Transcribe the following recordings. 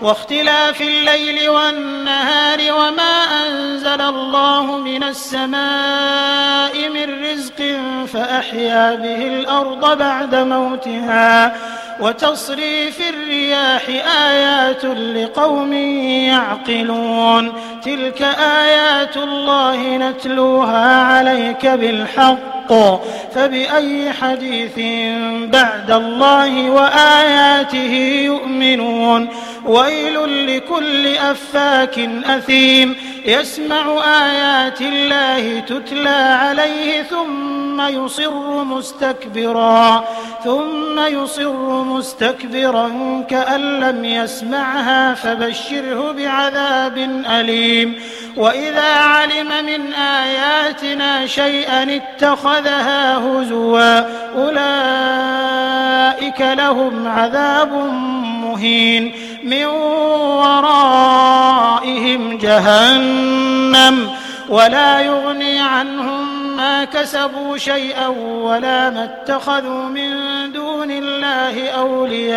واختلاف الليل والنهار وما أنزل الله من السماء من رزق فأحيا به الأرض بعد موتها وتصريف الرياح آيات لقوم يعقلون تلك آيات الله نتلوها عليك بالحق فبأي حديث بعد الله وآياته يؤمنون ويل لكل أفاك أثيم. يسمع آيات الله تتلى عليه ثم يصر مستكبرا. ثم يصر مستكبرا كأن لم يسمعها فبشره بعذاب أليم. وإذا علم من آياتنا شيئا اتخذها هزوا. أولئك لهم عذاب مهين. من ورائهم جهنم ولا يغني عنهم ما كسبوا شيئا ولا ما اتخذوا من دون الله أولياء.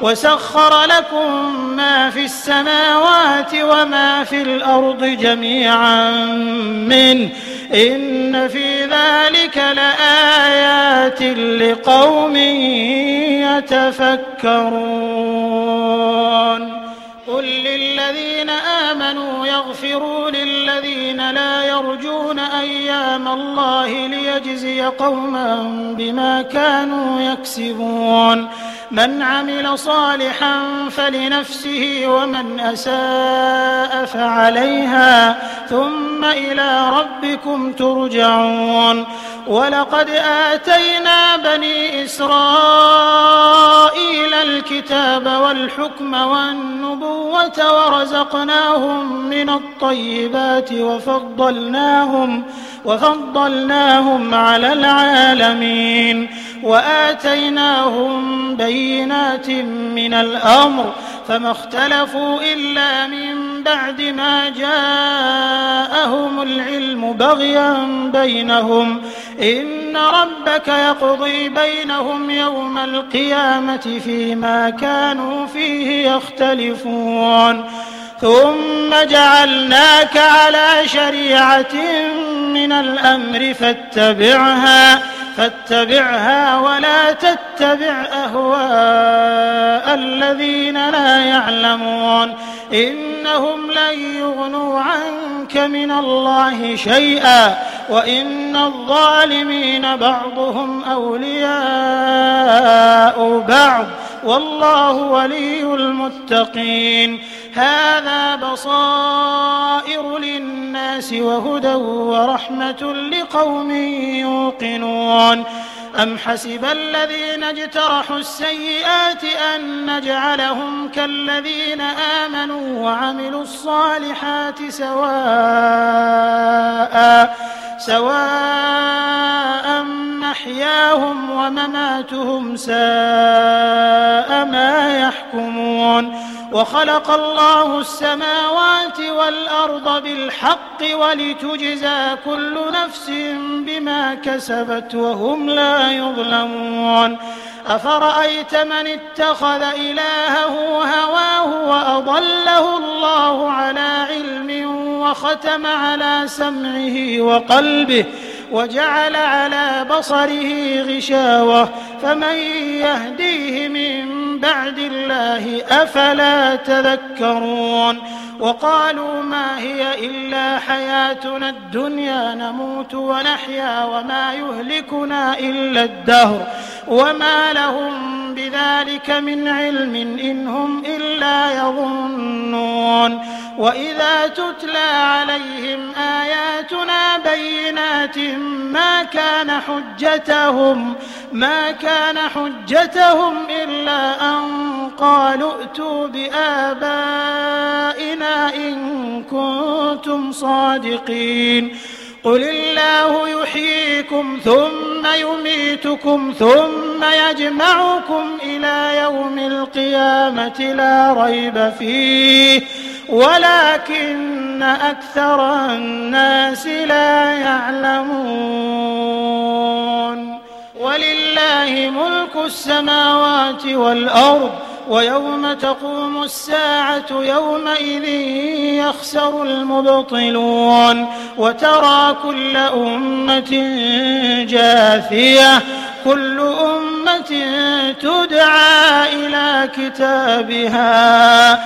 وسخر لكم ما في السماوات وما في الأرض جميعا منه. إن في ذلك لآيات لقوم يتفكرون. قل للذين آمنوا يرجون أيام الله ليجزي قوما بما كانوا يكسبون. من عمل صالحا فلنفسه ومن أساء فعليها ثم إلى ربكم ترجعون. ولقد آتينا بني إسرائيل الكتاب والحكم والنبوة ورزقناهم من الطيبات وفضلناهم وفضلناهم على العالمين. وآتيناهم بينات من الأمر فما اختلفوا إلا من بعد ما جاءهم العلم بغيا بينهم. إن ربك يقضي بينهم يوم القيامة فيما كانوا فيه يختلفون. ثم جعلناك على شريعة من الأمر فاتبعها فاتبعها ولا تتبع أهواء الذين لا يعلمون. إنهم لن يغنوا عنك من الله شيئا وإن الظالمين بعضهم أولياء بعض والله ولي المتقين. هذا بصائر للناس وهدى ورحمة لقوم يوقنون. أم حسب الذين اجترحوا السيئات أن نجعلهم كالذين آمنوا وعملوا الصالحات سواء سواء محياهم ومماتهم ساء وخلق الله السماوات والأرض بالحق ولتجزى كل نفس بما كسبت وهم لا يظلمون. أفرأيت من اتخذ إلهه هواه وأضله الله على علم وختم على سمعه وقلبه وجعل على بصره غشاوة. فمن يهديه من بعد الله أفلا تذكرون وقالوا ما هي إلا حياتنا الدنيا نموت ونحيا وما يهلكنا إلا الدهر وما لهم بذلك من علم إن هم إلا يظنون وإذا تتلى عليهم آياتنا بينات ما كان حجتهم ما كان حجتهم إلا أن قالوا ائتوا بآبائنا إن كنتم صادقين. قل الله يحييكم ثم يميتكم ثم يجمعكم إلى يوم القيامة لا ريب فيه. ولكن أكثر الناس لا يعلمون. ولله ملك السماوات والأرض ويوم تقوم الساعة يومئذ يخسر المبطلون. وترى كل أمة جاثية كل أمة تدعى إلى كتابها.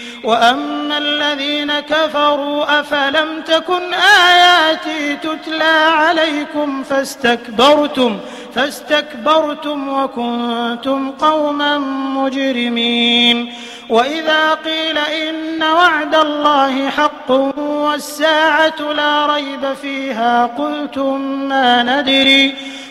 وأما الذين كفروا أفلم تكن آياتي تتلى عليكم فاستكبرتم فاستكبرتم وكنتم قوما مجرمين وإذا قيل إن وعد الله حق والساعة لا ريب فيها قلتم ما ندري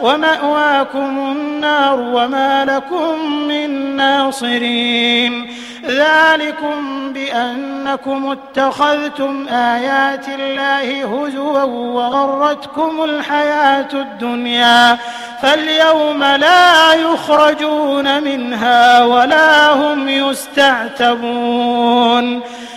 ومأواكم النار وما لكم من ناصرين. ذلكم بأنكم اتخذتم آيات الله هزوا وغرتكم الحياة الدنيا. فاليوم لا يخرجون منها ولا هم يستعتبون.